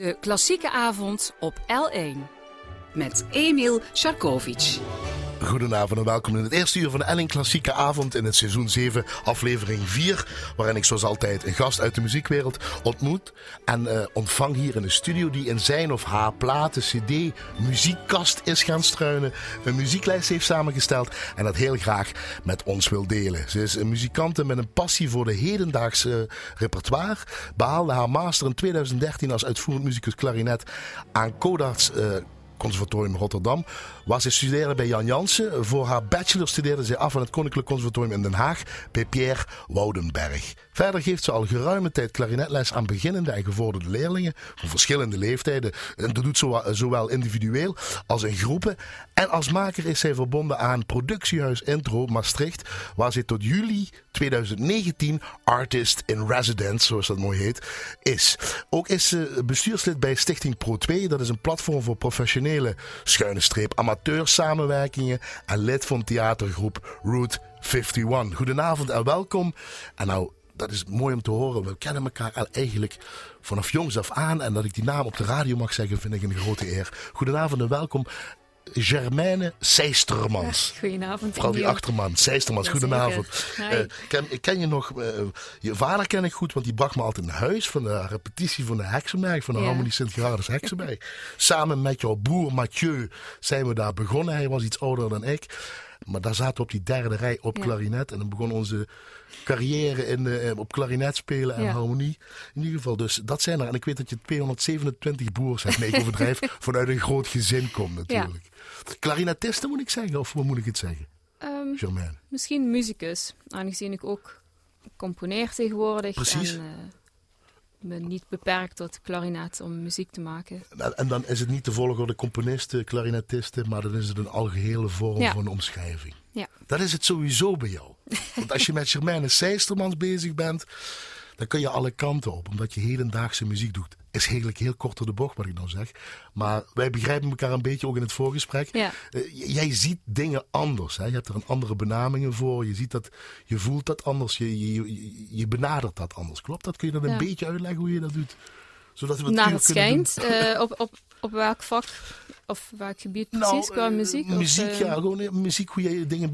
De klassieke avond op L1 met Emil Sharkovic. Goedenavond en welkom in het eerste uur van de Elling Klassieke Avond in het seizoen 7, aflevering 4. Waarin ik zoals altijd een gast uit de muziekwereld ontmoet. En uh, ontvang hier in de studio die in zijn of haar platen, cd, muziekkast is gaan struinen. Een muzieklijst heeft samengesteld en dat heel graag met ons wil delen. Ze is een muzikante met een passie voor de hedendaagse repertoire. Behaalde haar master in 2013 als uitvoerend muzikus klarinet aan Codarts... Uh, Conservatorium Rotterdam. Waar ze studeerde bij Jan Jansen. Voor haar bachelor studeerde ze af aan het Koninklijk Conservatorium in Den Haag bij Pierre Woudenberg. Verder geeft ze al geruime tijd klarinetles aan beginnende en gevorderde leerlingen van verschillende leeftijden. En dat doet ze zowel individueel als in groepen. En als maker is zij verbonden aan Productiehuis Intro Maastricht, waar ze tot juli 2019 Artist in Residence, zoals dat mooi heet, is. Ook is ze bestuurslid bij Stichting Pro 2. Dat is een platform voor professionele schuine streep amateursamenwerkingen en lid van theatergroep Route 51. Goedenavond en welkom. En nou, dat is mooi om te horen. We kennen elkaar al eigenlijk vanaf jongs af aan. En dat ik die naam op de radio mag zeggen, vind ik een grote eer. Goedenavond en welkom. Germaine Seistermans. Goedenavond. Vooral die achterman, Seistermans. Ja, Goedenavond. Eh, ken, ik ken je nog, eh, je vader ken ik goed, want die bracht me altijd naar huis van de repetitie van de Heksenberg, van de Ja. Harmonie Sint-Gerardus Heksenberg. Samen met jouw broer Mathieu zijn we daar begonnen. Hij was iets ouder dan ik. Maar daar zaten we op die derde rij op Ja. klarinet. En dan begon onze carrière in, de, eh, op klarinet spelen en Ja. harmonie. In ieder geval, dus dat zijn er. En ik weet dat je 227 broers hebt, nee, ik overdrijf, vanuit een groot gezin komt natuurlijk. Klarinetisten moet ik zeggen, of hoe moet ik het zeggen, Ehm, Germaine? misschien muzikus, aangezien ik ook componeer tegenwoordig. Precies. En eh, me niet beperkt tot klarinet om muziek te maken. En, en dan is het niet de volgorde componisten, klarinetisten, maar dan is het een algehele vorm Ja. van omschrijving. Ja. Dat is het sowieso bij jou. Want als je met Germaine Seistermans bezig bent, dan kun je alle kanten op. Omdat je hedendaagse muziek doet. Is eigenlijk heel kort door de bocht wat ik nou zeg. Maar wij begrijpen elkaar een beetje ook in het voorgesprek. Ja. Eh, jij ziet dingen anders. Hè? Je hebt er een andere benamingen voor. Je, ziet dat, je voelt dat anders. Je, je, benadert dat anders. Klopt dat? Kun je dat een beetje uitleggen hoe je dat doet? Zodat we het uur het schijnt, eh, op, op, op welk vak of welk gebied precies qua eh, muziek? of, muziek, eh, ja. Gewoon eh, muziek, hoe je dingen...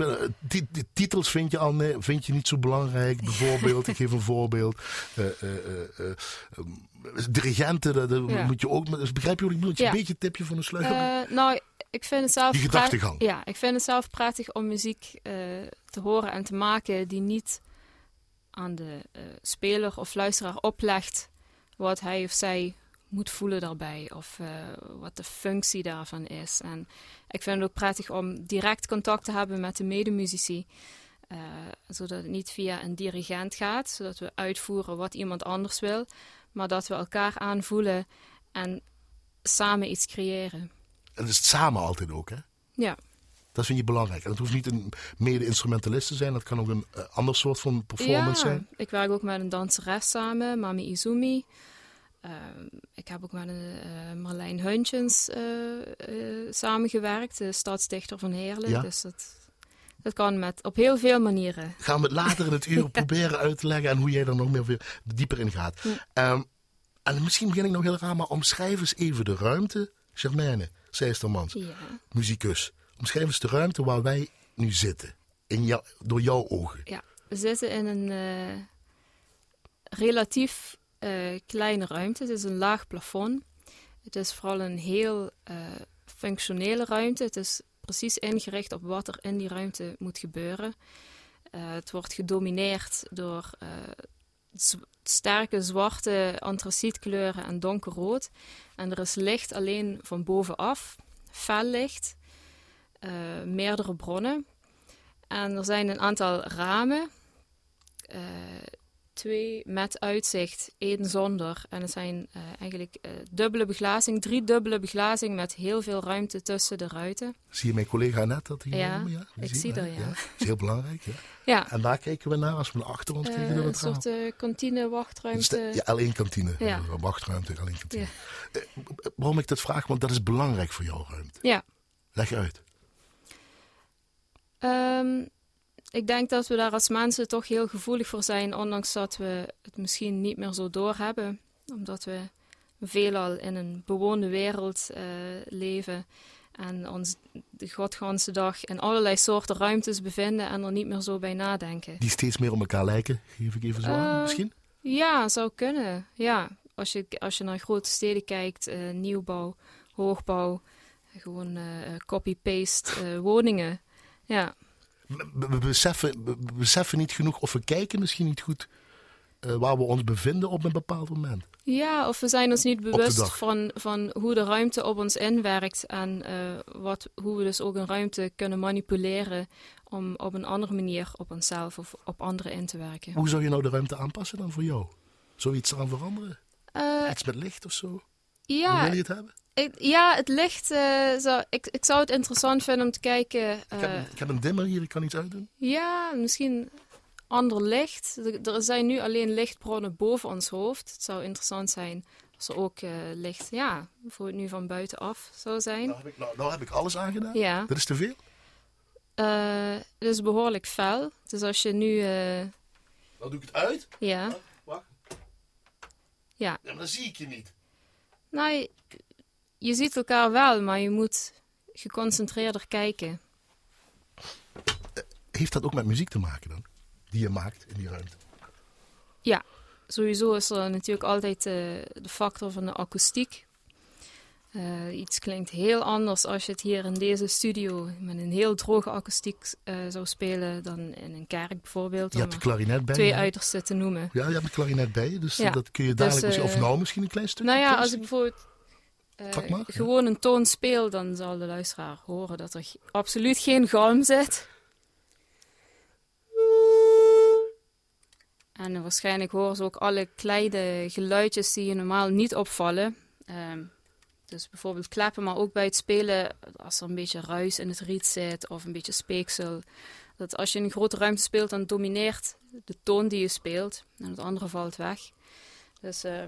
titels vind je, al, nee, vind je niet zo belangrijk. Bijvoorbeeld, ik geef een voorbeeld. Eh, eh, eh, eh, eh, dirigenten, dat, Ja. moet je ook... Dus begrijp je wat ik bedoel? Dat je Ja. een beetje een tipje van de sluier... Nou, ik vind het zelf... Die gedachtegang. Ja, ik vind het zelf prettig om muziek te horen en te maken die niet aan de speler of luisteraar oplegt wat hij of zij moet voelen daarbij of eh, wat de functie daarvan is. En ik vind het ook prettig om direct contact te hebben met de medemuzici. eh, zodat het niet via een dirigent gaat, zodat we uitvoeren wat iemand anders wil, maar dat we elkaar aanvoelen en samen iets creëren. En dat is het samen altijd ook, hè? Ja, Dat vind je belangrijk. En dat hoeft niet een mede-instrumentalist te zijn. Dat kan ook een eh, ander soort van performance ja zijn. ik werk ook met een danseres samen, Mami Izumi. Ehm, ik heb ook met een, eh, Marlijn Huntjens eh, eh, samengewerkt, de stadsdichter van Heerlen. Ja. Dus dat, dat kan met, op heel veel manieren. Gaan we het later in het uur proberen uit te leggen en hoe jij er nog meer dieper in gaat. Ja. Ehm, en misschien begin ik nog heel raar, maar omschrijf eens even de ruimte. Germaine, Seistermans, Ja. muzikus. Omschrijf eens de ruimte waar wij nu zitten. In jou, door jouw ogen. ja, we zitten in een relatief kleine ruimte. Het is een laag plafond. Het is vooral een heel eh, functionele ruimte. Het is precies ingericht op wat er in die ruimte moet gebeuren. Eh, het wordt gedomineerd door eh, sterke zwarte antracietkleuren en donkerrood. En er is licht alleen van bovenaf, fel licht, eh, meerdere bronnen. En er zijn een aantal ramen. eh, twee met uitzicht, één zonder. En het zijn eh, eigenlijk eh, dubbele beglazing, drie dubbele beglazing met heel veel ruimte tussen de ruiten. Zie je mijn collega net dat hier? Ja, ja ik zie er, ja. Dat is heel belangrijk. Ja. Ja, En daar kijken we naar als we naar achter ons eh, kijken door een het raam. soort eh, kantine, wachtruimte. ja, alleen kantine. Ja. Eh, Wachtruimte, alleen kantine. Ja. Eh, waarom ik dat vraag? Want dat is belangrijk voor jouw ruimte. Ja. Leg uit. Ehm, ik denk dat we daar als mensen toch heel gevoelig voor zijn, ondanks dat we het misschien niet meer zo doorhebben. Omdat we veelal in een bewoonde wereld uh, leven. En ons de godganse dag in allerlei soorten ruimtes bevinden en er niet meer zo bij nadenken. Die steeds meer op elkaar lijken, geef ik even zo aan, misschien? Ja, zou kunnen. Ja, als je, als je naar grote steden kijkt, nieuwbouw, hoogbouw, gewoon copy-paste woningen. Ja we, beseffen, we beseffen niet genoeg of we kijken misschien niet goed uh, waar we ons bevinden op een bepaald moment. Ja, of we zijn ons niet bewust van, van hoe de ruimte op ons inwerkt en uh, wat, hoe we dus ook een ruimte kunnen manipuleren om op een andere manier op onszelf of op anderen in te werken. Hoe zou je nou de ruimte aanpassen dan voor jou? Zoiets aan veranderen? Uh, Iets met licht of zo? Ja. Hoe wil je het hebben? ja, het licht. Uh, zou, ik, ik zou het interessant vinden om te kijken. Uh, ik, heb een, ik, heb een, dimmer hier, ik kan iets uitdoen. Ja, misschien ander licht. Er, zijn nu alleen lichtbronnen boven ons hoofd. Het zou interessant zijn als er ook uh, licht, ja, voor het nu van buitenaf zou zijn. Nou heb ik, nou, nou heb ik alles aangedaan. Ja. Dat is te veel? het is behoorlijk fel. Dus als je nu. Dan doe ik het uit? Ja. Wacht. wacht. Ja. ja. Maar dan zie ik je niet. Nou, je ziet elkaar wel, maar je moet geconcentreerder kijken. Heeft dat ook met muziek te maken dan? Die je maakt in die ruimte? Ja, sowieso is er natuurlijk altijd uh, de factor van de akoestiek. Uh, iets klinkt heel anders als je het hier in deze studio met een heel droge akoestiek uh, zou spelen dan in een kerk bijvoorbeeld. Je hebt de klarinet bij Twee uitersten te noemen. Ja, je hebt de klarinet bij je, dus ja. dat kun je dadelijk dus, misschien, of nou misschien een klein stukje. Nou ja, als ik bijvoorbeeld gewoon een toon speel, dan zal de luisteraar horen dat er absoluut geen galm zit. En waarschijnlijk horen ze ook alle kleine geluidjes die je normaal niet opvallen. Uh, dus bijvoorbeeld klappen, maar ook bij het spelen, als er een beetje ruis in het riet zit of een beetje speeksel. Dat als je in een grote ruimte speelt, dan domineert de toon die je speelt en het andere valt weg. Dus, uh.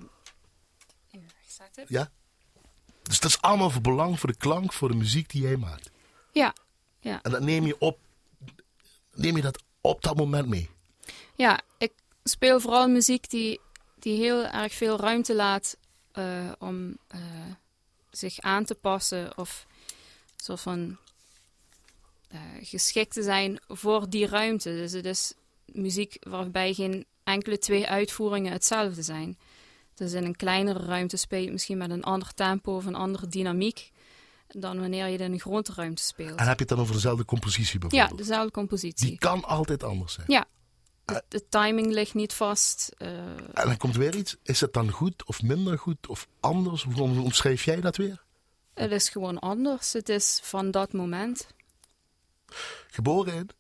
Ja? Dus dat is allemaal voor belang voor de klank, voor de muziek die jij maakt. Ja, ja. En dat neem je op, neem je dat op dat moment mee? Ja, ik speel vooral muziek die, die heel erg veel ruimte laat uh, om uh, zich aan te passen of zo van uh, geschikt te zijn voor die ruimte. Dus het is muziek waarbij geen enkele twee uitvoeringen hetzelfde zijn. Dus in een kleinere ruimte speel je misschien met een ander tempo of een andere dynamiek dan wanneer je in een grote ruimte speelt. En heb je het dan over dezelfde compositie bijvoorbeeld? Ja, dezelfde compositie. Die kan altijd anders zijn? Ja. De, de timing ligt niet vast. Uh... En dan komt weer iets. Is het dan goed of minder goed of anders? Hoe omschrijf jij dat weer? Het is gewoon anders. Het is van dat moment. Geboren in?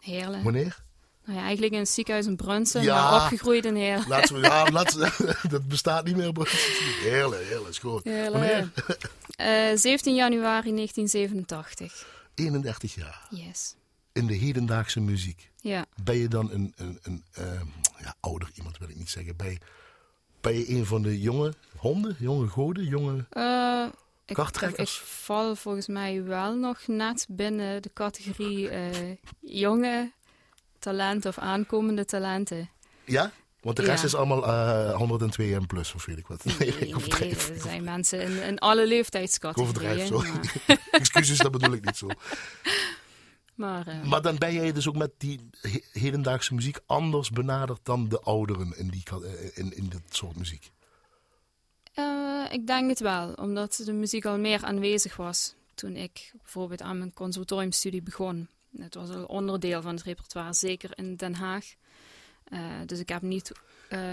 Heerlijk. Wanneer? Nou ja, eigenlijk in het ziekenhuis in Brunsen, ja, maar opgegroeid in Heerlen. Laten we, ja, laten dat bestaat niet meer. Heerlijk, heerlijk, is goed. Wanneer? Uh, 17 januari 1987. 31 jaar. Yes. In de hedendaagse muziek. Ja. Ben je dan een, een, een uh, ja, ouder iemand, wil ik niet zeggen. Ben je, ben je een van de jonge honden, jonge goden, jonge... Uh, ik, ik, val volgens mij wel nog net binnen de categorie uh, jonge talenten of aankomende talenten. Ja? Want de rest is allemaal uh, 102 en plus, of weet ik wat. Nee, nee, nee er zijn mensen in, in alle leeftijdscategorieën. zo. Excuses, dat bedoel ik niet zo. Maar, uh, maar dan ben jij dus ook met die hedendaagse muziek anders benaderd dan de ouderen in, die, eh, in, in dit soort muziek? Uh, ik denk het wel, omdat de muziek al meer aanwezig was toen ik bijvoorbeeld aan mijn conservatoriumstudie begon. Het was een onderdeel van het repertoire, zeker in Den Haag. Uh, dus ik heb niet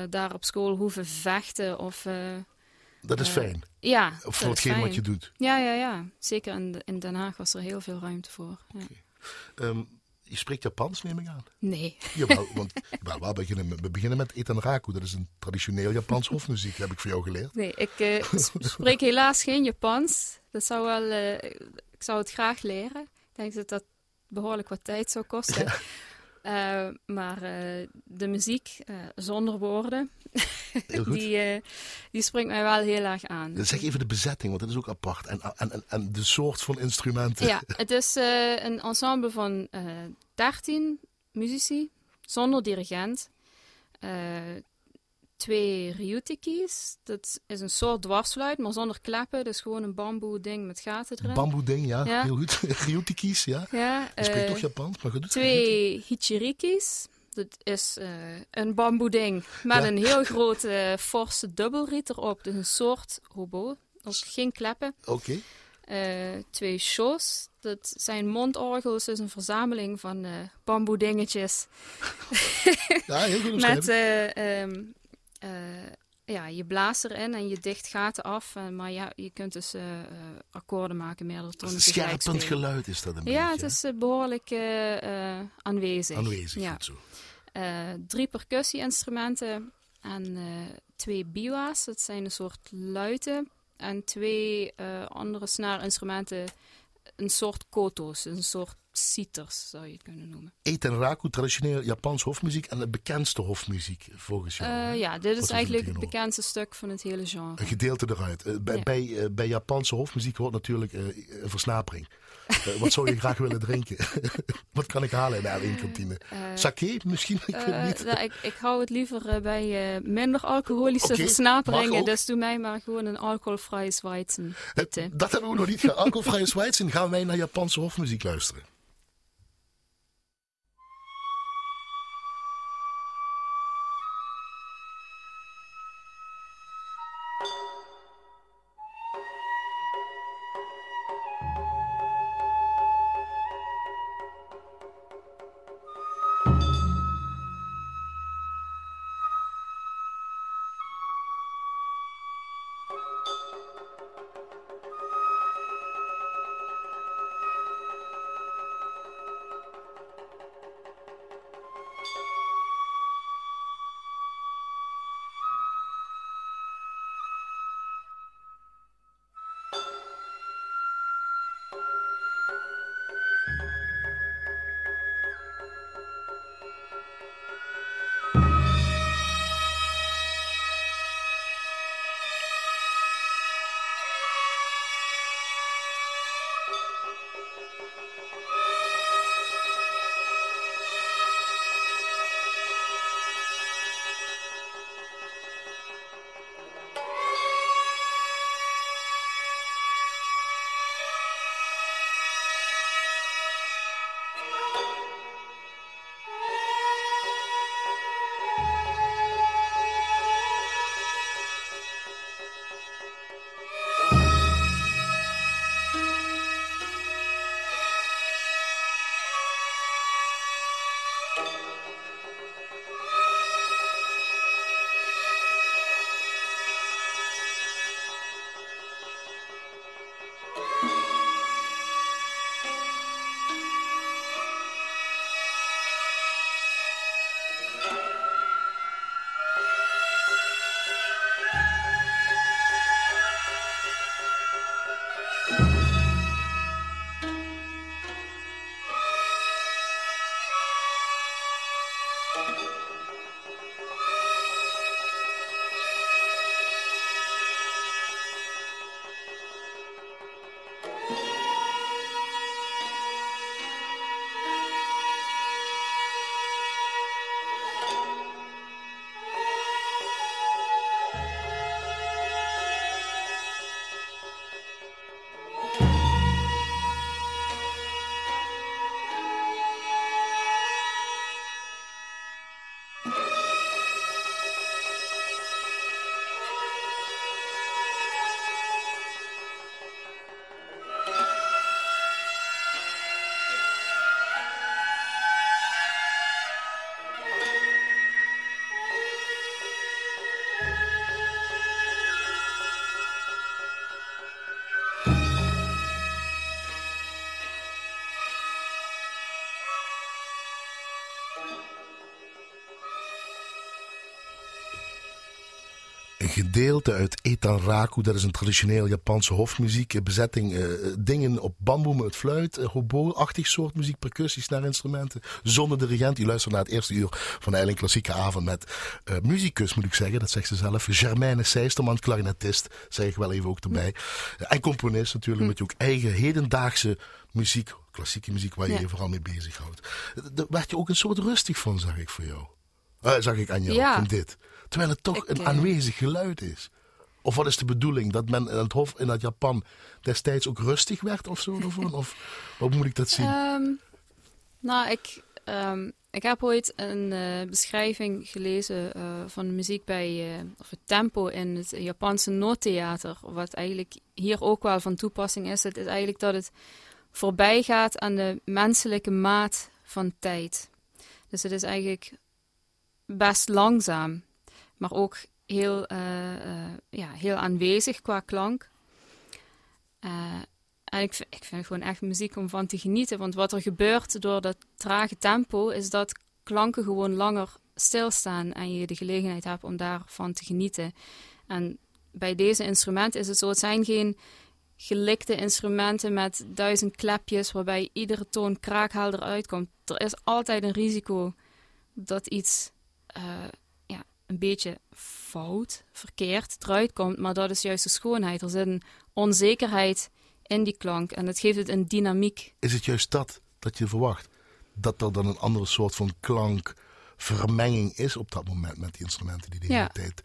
daar op school hoeven vechten of... Dat is fijn. Ja. Voor hetgeen wat je doet. Ja, ja, ja. Zeker in, in Den Haag was er heel veel ruimte voor. Ja. Um, je spreekt Japans, neem ik aan? Nee. Jawel, want we, beginnen met, we beginnen met Etanraku. Dat is een traditioneel Japans hofmuziek, heb ik voor jou geleerd. Nee, ik spreek helaas geen Japans. Dat zou wel, ik zou het graag leren. Ik denk dat dat behoorlijk wat tijd zou kosten. Uh, maar de muziek, zonder woorden, die, die springt mij wel heel erg aan. Dan zeg even de bezetting, want dat is ook apart. En, en, en, en de soort van instrumenten. Ja, het is een ensemble van 13 muzici, zonder dirigent. twee ryutikis. Dat is een soort dwarsfluit, maar zonder kleppen. Dus gewoon een bamboe ding met gaten erin. Bamboe ding, ja. Ja. Heel goed. Ryutikis, ja. Ja, Je spreekt eh, toch Japans, maar goed. twee hichirikis. Dat is eh, een bamboe ding met Ja. een heel grote forse dubbelriet erop. Dus een soort hobo. Ook geen kleppen. Oké. Eh, twee shows. Dat zijn mondorgels, dus een verzameling van eh bamboe dingetjes. Ja, heel goed Met eh, ehm, eh, ja, je blaast erin en je dicht gaten af. En, maar ja, je kunt dus eh, eh, akkoorden maken, meerdere tonen een scherpend geluid is dat een Ja, beetje. het is eh, behoorlijk eh, eh, aanwezig. Aanwezig, Ja. goed zo. Eh, drie percussie-instrumenten en eh, twee biwa's. Dat zijn een soort luiten. En twee eh, andere snaarinstrumenten, een soort koto's, een soort citers zou je het kunnen noemen. Eten Raku, traditioneel Japans hofmuziek en de bekendste hofmuziek volgens jou. Eh, ja, dit is eigenlijk het bekendste stuk van het hele genre. Een gedeelte eruit. Eh, bij, Ja. bij, eh, bij Japanse hofmuziek hoort natuurlijk een versnapering. Wat zou je graag willen drinken? wat kan ik halen in de L1-kantine? Sake misschien? Ik weet niet. nou, ik, ik hou het liever bij minder alcoholische Oké, mag versnaperingen. Dus doe mij maar gewoon een alcoholvrije Zweizen. Eh, Dat hebben we nog niet. Alcoholvrije Zwitsen gaan wij naar Japanse hofmuziek luisteren. Een gedeelte uit Etanraku. Dat is een traditioneel Japanse hofmuziek. eh, Bezetting, eh, dingen op bamboe met fluit, uh, hobo-achtig soort muziek, percussies naar instrumenten. Zonder dirigent. Die luistert naar het eerste uur van de Eiling Klassieke Avond met uh, muzikus, moet ik zeggen. Dat zegt ze zelf. Germaine Seisterman, klarinetist, zeg ik wel even ook erbij. En componist natuurlijk, met je ook eigen hedendaagse muziek, klassieke muziek, waar je Ja. je vooral mee bezighoudt. Daar werd je ook een soort rustig van, zag ik voor jou. Uh, zag ik aan jou, Ja. van dit. Terwijl het toch een eh, aanwezig geluid is. Of wat is de bedoeling? Dat men in het hof in dat Japan destijds ook rustig werd of zo? Of, of wat moet ik dat zien? Ehm, nou, ik, ehm, ik heb ooit een eh, beschrijving gelezen eh, van de muziek bij, eh, of het tempo in het Japanse noodtheater. Wat eigenlijk hier ook wel van toepassing is. Het is eigenlijk dat het voorbij gaat aan de menselijke maat van tijd. Dus het is eigenlijk best langzaam, maar ook heel, eh, eh, ja, heel aanwezig qua klank. Eh, en ik, ik vind gewoon echt muziek om van te genieten. Want wat er gebeurt door dat trage tempo, is dat klanken gewoon langer stilstaan en je de gelegenheid hebt om daarvan te genieten. En bij deze instrumenten is het zo, het zijn geen gelikte instrumenten met duizend klepjes waarbij iedere toon kraakhelder uitkomt. Er is altijd een risico dat iets een beetje fout, verkeerd eruit komt, maar dat is juist de schoonheid. Er zit een onzekerheid in die klank en dat geeft het een dynamiek. Is het juist dat dat je verwacht? Dat er dan een andere soort van klankvermenging is op dat moment met die instrumenten die de hele Ja. tijd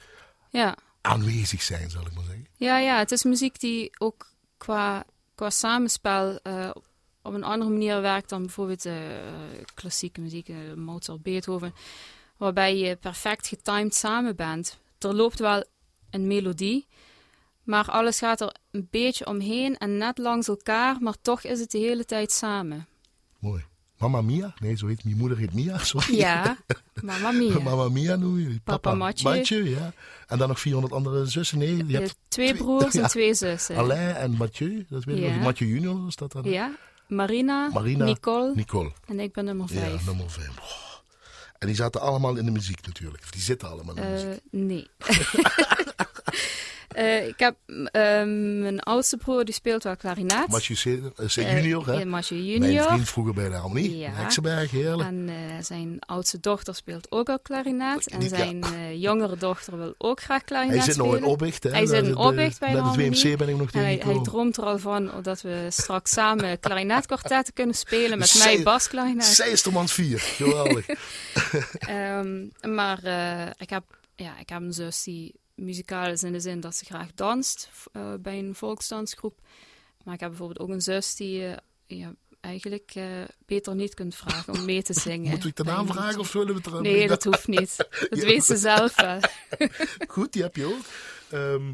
Ja. aanwezig zijn, zal ik maar zeggen. Ja, ja, het is muziek die ook qua, qua samenspel eh, op een andere manier werkt dan bijvoorbeeld eh, klassieke muziek, eh, Mozart, Beethoven, waarbij je perfect getimed samen bent. Er loopt wel een melodie, maar alles gaat er een beetje omheen en net langs elkaar, maar toch is het de hele tijd samen. Mooi. Mama Mia? Nee, zo heet mijn moeder heet Mia. Sorry. Ja, mamma mia. Mama Mia noem je. Papa Mathieu. ja. En dan nog 400 andere zussen. Nee, je Je hebt twee broers ja. en twee zussen. Alain en Mathieu. Dat weet ik Ja. nog. Mathieu junior is dat dan? Ja, Marina, Marina, Nicole Nicole. en ik ben nummer vijf. Ja, nummer 5. En die zaten allemaal in de muziek natuurlijk. Of die zitten allemaal in de Eh, muziek. nee. Eh, ik heb ehm, mijn oudste broer die speelt wel klarinet. Mathieu C, eh, Eh, junior, hè? Mathieu Mijn junior. vriend vroeger bij de Harmonie. Ja. Heksenberg, heerlijk. En zijn oudste dochter speelt ook al klarinet. En zijn jongere dochter wil ook graag klarinet Hij zit nog in. Oppicht, hè? Hij zit in de- Oppicht bij de Met het Harmonie. WMC ben ik nog En hij, hij droomt er al van dat we straks samen klarinetkwartetten kunnen spelen. Met Zij- mij basklarinet. Zijstermans 4. Geweldig. Ehm, maar ik, heb, ja, ik heb een zus die muzikaal is in de zin dat ze graag danst eh, bij een volksdansgroep. Maar ik heb bijvoorbeeld ook een zus die je ja, eigenlijk eh, beter niet kunt vragen om mee te zingen. Moet ik de naam vragen of zullen we het er Nee, dat hoeft niet. Dat Ja. weet ze zelf wel. Goed, die heb je ook. Ehm,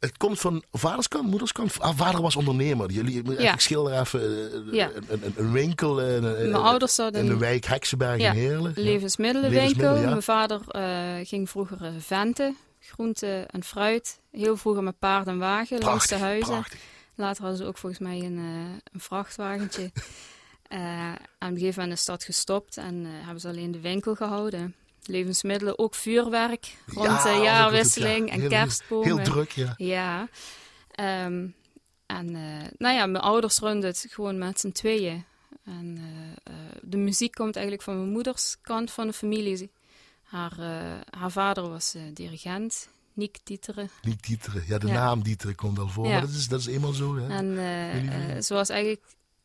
het komt van vaderskant, moederskant. Ah, vader was ondernemer. Jullie, Ja. Ik schilder even eh, Ja. een, een, een winkel eh, in, Mijn ouders hadden in de een wijk Heksenberg Ja, in Heerlen. Levensmiddelenwinkel. Levensmiddelen. Mijn vader eh, ging vroeger eh, venten, groente en fruit. Heel vroeger met paard en wagen langs de huizen. prachtig. Later hadden ze ook volgens mij een, eh, een vrachtwagentje. Eh, aan een gegeven moment is dat gestopt en eh, hebben ze alleen de winkel gehouden. Levensmiddelen, ook vuurwerk rond Ja, de jaarwisseling ja. en Heel- kerstbomen. Heel druk, ja. Ja. Ehm, en eh, nou ja, mijn ouders runden het gewoon met z'n tweeën. En eh, eh, de muziek komt eigenlijk van mijn moeders kant van de familie. Haar, haar vader was dirigent, Niek Dieteren. Niet Dieteren. Ja, de Ja. naam Dieteren komt al voor. Ja. Maar dat is, dat is eenmaal zo. Hè? En ze was eigenlijk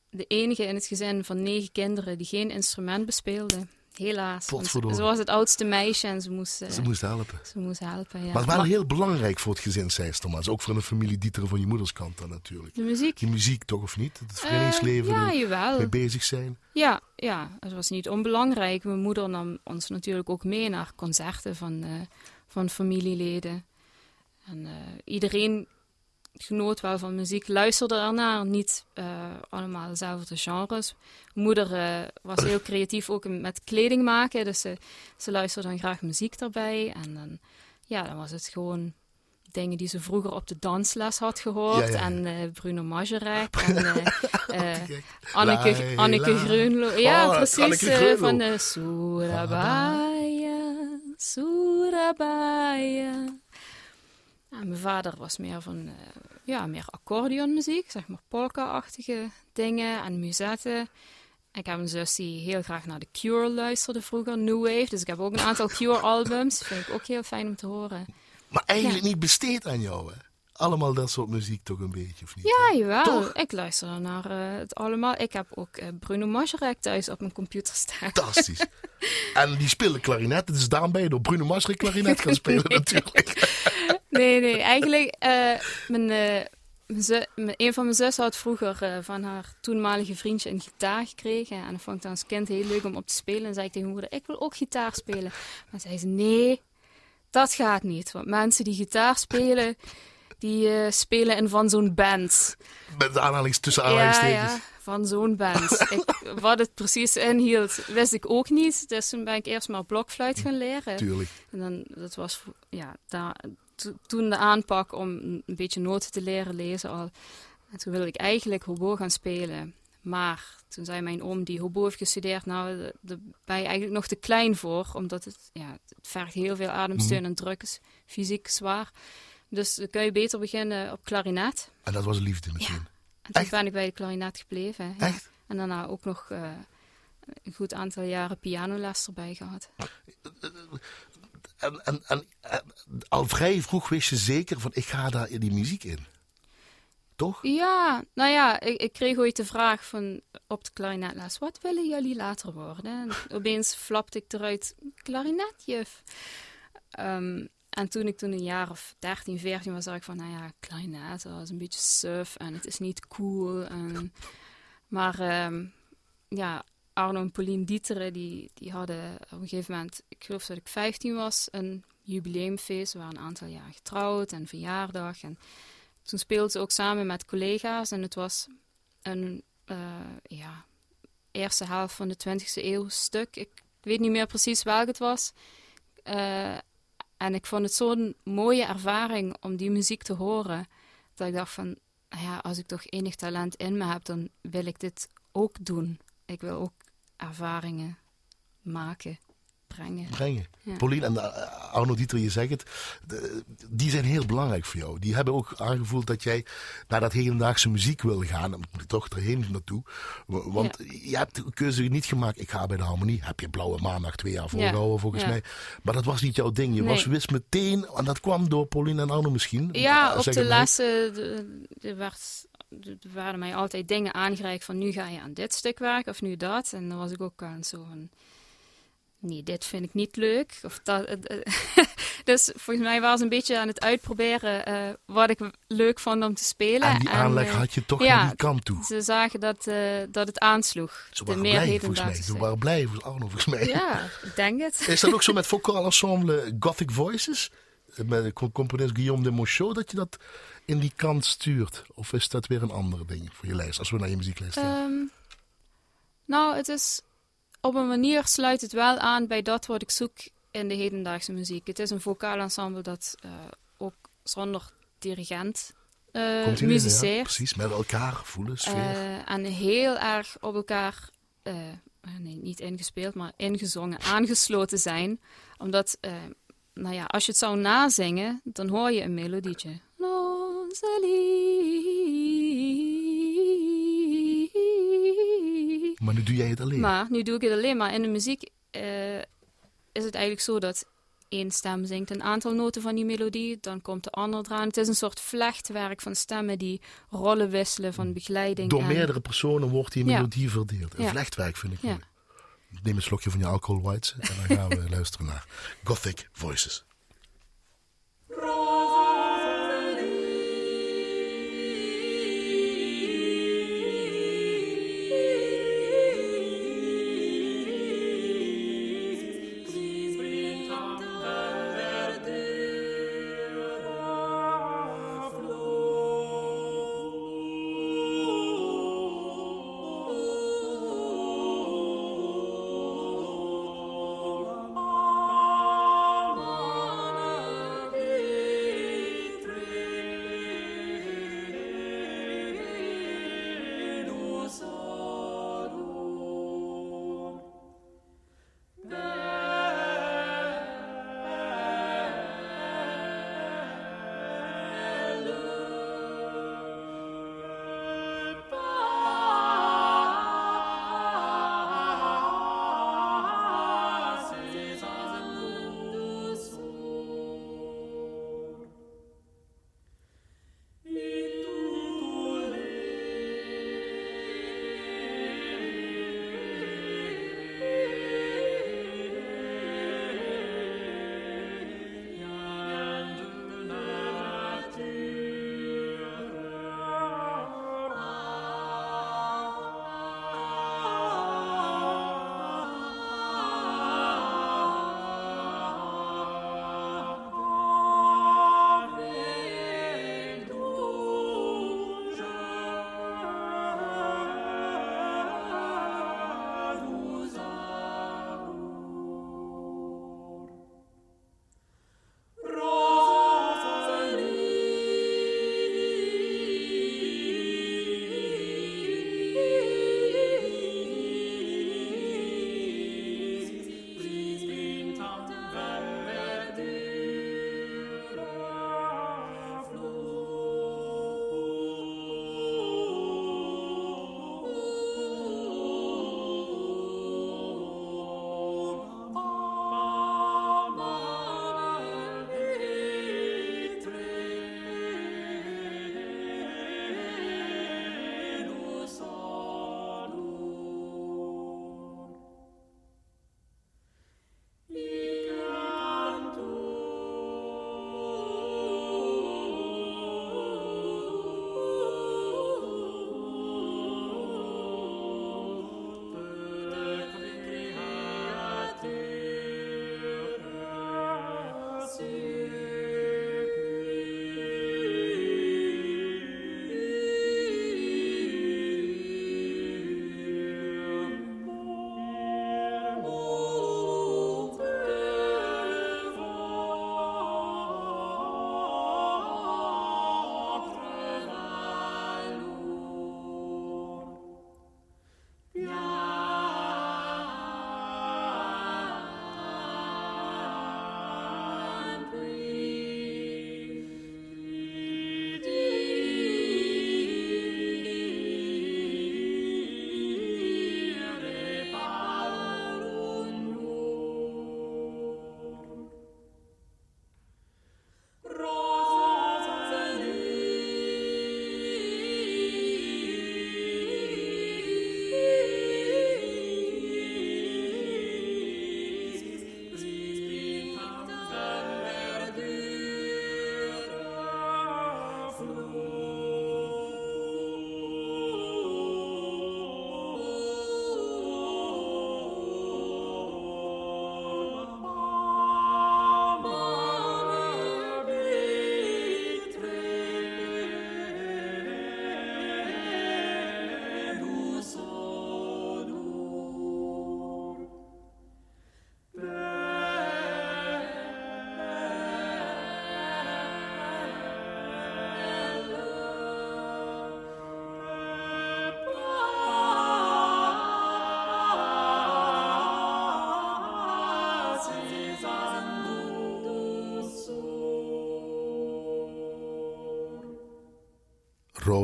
de enige in het gezin van negen kinderen die geen instrument bespeelde. Helaas. Ze was het oudste meisje en ze moest, eh, Ze moest helpen. ze moest helpen. Ja. Maar wel heel belangrijk voor het gezin Zijstermans. Ook voor de familie Dieteren van je moederskant dan natuurlijk. de muziek. Die muziek toch of niet? Het Eh, verenigingsleven ja, er jawel. mee bezig zijn. Ja, ja, het was niet onbelangrijk. Mijn moeder nam ons natuurlijk ook mee naar concerten van, eh, van familieleden. En iedereen genoot wel van muziek, luisterde ernaar. Niet eh, allemaal dezelfde genres. Mijn moeder eh, was heel creatief ook met kleding maken. Dus ze, ze luisterde dan graag muziek erbij. En dan, ja, dan was het gewoon dingen die ze vroeger op de dansles had gehoord. Ja, ja, ja. En eh, Bruno Majerek. en. Anneke. Anneke Groenlo. Ja, Oh, precies. Van de Surabaya, Surabaya. Ja, mijn vader was meer van, ja, meer accordeonmuziek, zeg maar polka-achtige dingen en muzetten. Ik heb een zus die heel graag naar The Cure luisterde vroeger, New Wave. Dus ik heb ook een aantal Cure-albums. Vind ik ook heel fijn om te horen. Maar eigenlijk niet besteed aan jou, hè? Allemaal dat soort muziek toch een beetje, of niet? Ja, jawel. Toch? Ik luister naar eh, het allemaal. Ik heb ook eh, Bruno Majerek thuis op mijn computer staan. Fantastisch. En die speelde klarinet. Dus daarom ben je door Bruno Mars geen klarinet gaan spelen natuurlijk. Nee, nee. Eigenlijk, uh, mijn, uh, mijn zus, een van mijn zussen had vroeger uh, van haar toenmalige vriendje een gitaar gekregen. En dat vond ik dan als kind heel leuk om op te spelen. En zei ik tegen moeder, ik wil ook gitaar spelen. Maar zei ze, nee, dat gaat niet. Want mensen die gitaar spelen, die uh, spelen in van zo'n band. Met de aanhalings tussen aanhalingstekens. Ja, ja, van zo'n band. ik, wat het precies inhield, wist ik ook niet. Dus toen ben ik eerst maar blokfluit gaan leren. Tuurlijk. En dan, dat was, ja, daar, toen de aanpak om een beetje noten te leren lezen al. En toen wilde ik eigenlijk hobo gaan spelen. Maar toen zei mijn oom, die hobo heeft gestudeerd, nou, daar ben je eigenlijk nog te klein voor. Omdat het, ja, het vergt heel veel ademsteun mm. en druk is fysiek zwaar. Dus dan kun je beter beginnen op klarinet. En dat was liefde meteen? Ja. En toen ben ik bij de klarinet gebleven. Echt? En daarna ook nog uh, een goed aantal jaren pianoles erbij gehad. En, en, en, al vrij vroeg wist je zeker van ik ga daar in die muziek in. Toch? Ja, nou ja, ik, ik kreeg ooit de vraag van op de klarinetles, wat willen jullie later worden? En opeens flapte ik eruit, klarinetjuf. Um, en toen ik toen een jaar of 13, 14 was, zag ik van, nou ja, klarinet, dat is een beetje suf en het is niet cool. En, maar um, ja, Arno en Pauline Dieteren, die, die hadden op een gegeven moment, ik geloof dat ik 15 was, een jubileumfeest. We waren een aantal jaar getrouwd en verjaardag. En toen speelden ze ook samen met collega's en het was een uh, ja, eerste helft van de 20e eeuw stuk. Ik weet niet meer precies welk het was. Uh, en ik vond het zo'n mooie ervaring om die muziek te horen, dat ik dacht van, ja, als ik toch enig talent in me heb, dan wil ik dit ook doen. Ik wil ook ervaringen maken brengen. Brengen. Pauline en eh, Arno Dieter, je zegt het, die zijn heel belangrijk voor jou. Die hebben ook aangevoeld dat jij naar dat hedendaagse muziek wil gaan. Dan moet je toch erheen naartoe. Want je hebt de keuze niet gemaakt, ik ga bij de harmonie. Heb je Blauwe Maandag twee jaar volgehouden volgens mij. Maar dat was niet jouw ding. Je was wist meteen, en dat kwam door Pauline en Arno misschien. Ja, eh, op de laatste, er werd er waren mij altijd dingen aangereikt van nu ga je aan dit stuk werken of nu dat. En dan was ik ook aan zo van, nee, dit vind ik niet leuk. Of dat, dus volgens mij was ze een beetje aan het uitproberen uh, wat ik leuk vond om te spelen. En die aanleg uh, had je toch ja, die kant toe. Ze zagen dat, uh, dat het aansloeg. Ze waren blij volgens mij. Ze waren blij Arno volgens mij. Ja, ik denk het. Is dat ook zo met vocaal ensemble Gothic Voices? Met de componist Guillaume de Mochot, dat je dat in die kant stuurt? Of is dat weer een andere ding voor je lijst, als we naar je muzieklijst gaan? Um, nou, het is op een manier sluit het wel aan bij dat wat ik zoek in de hedendaagse muziek. Het is een vocaal ensemble dat uh, ook zonder dirigent uh, muziceert. Ja, precies, met elkaar voelen, sfeer. Uh, en heel erg op elkaar, nee, niet ingespeeld, maar ingezongen, aangesloten zijn. Omdat, nou ja, als je het zou nazingen, dan hoor je een melodietje. Maar nu doe jij het alleen. Maar nu doe ik het alleen. Maar in de muziek uh, is het eigenlijk zo dat één stem zingt een aantal noten van die melodie, dan komt de ander eraan. Het is een soort vlechtwerk van stemmen die rollen wisselen van begeleiding. Door meerdere personen wordt die melodie ja. verdeeld. Een ja. vlechtwerk vind ik ja. mooi. Neem een slokje van je alcohol whites en dan gaan we luisteren naar Gothic Voices.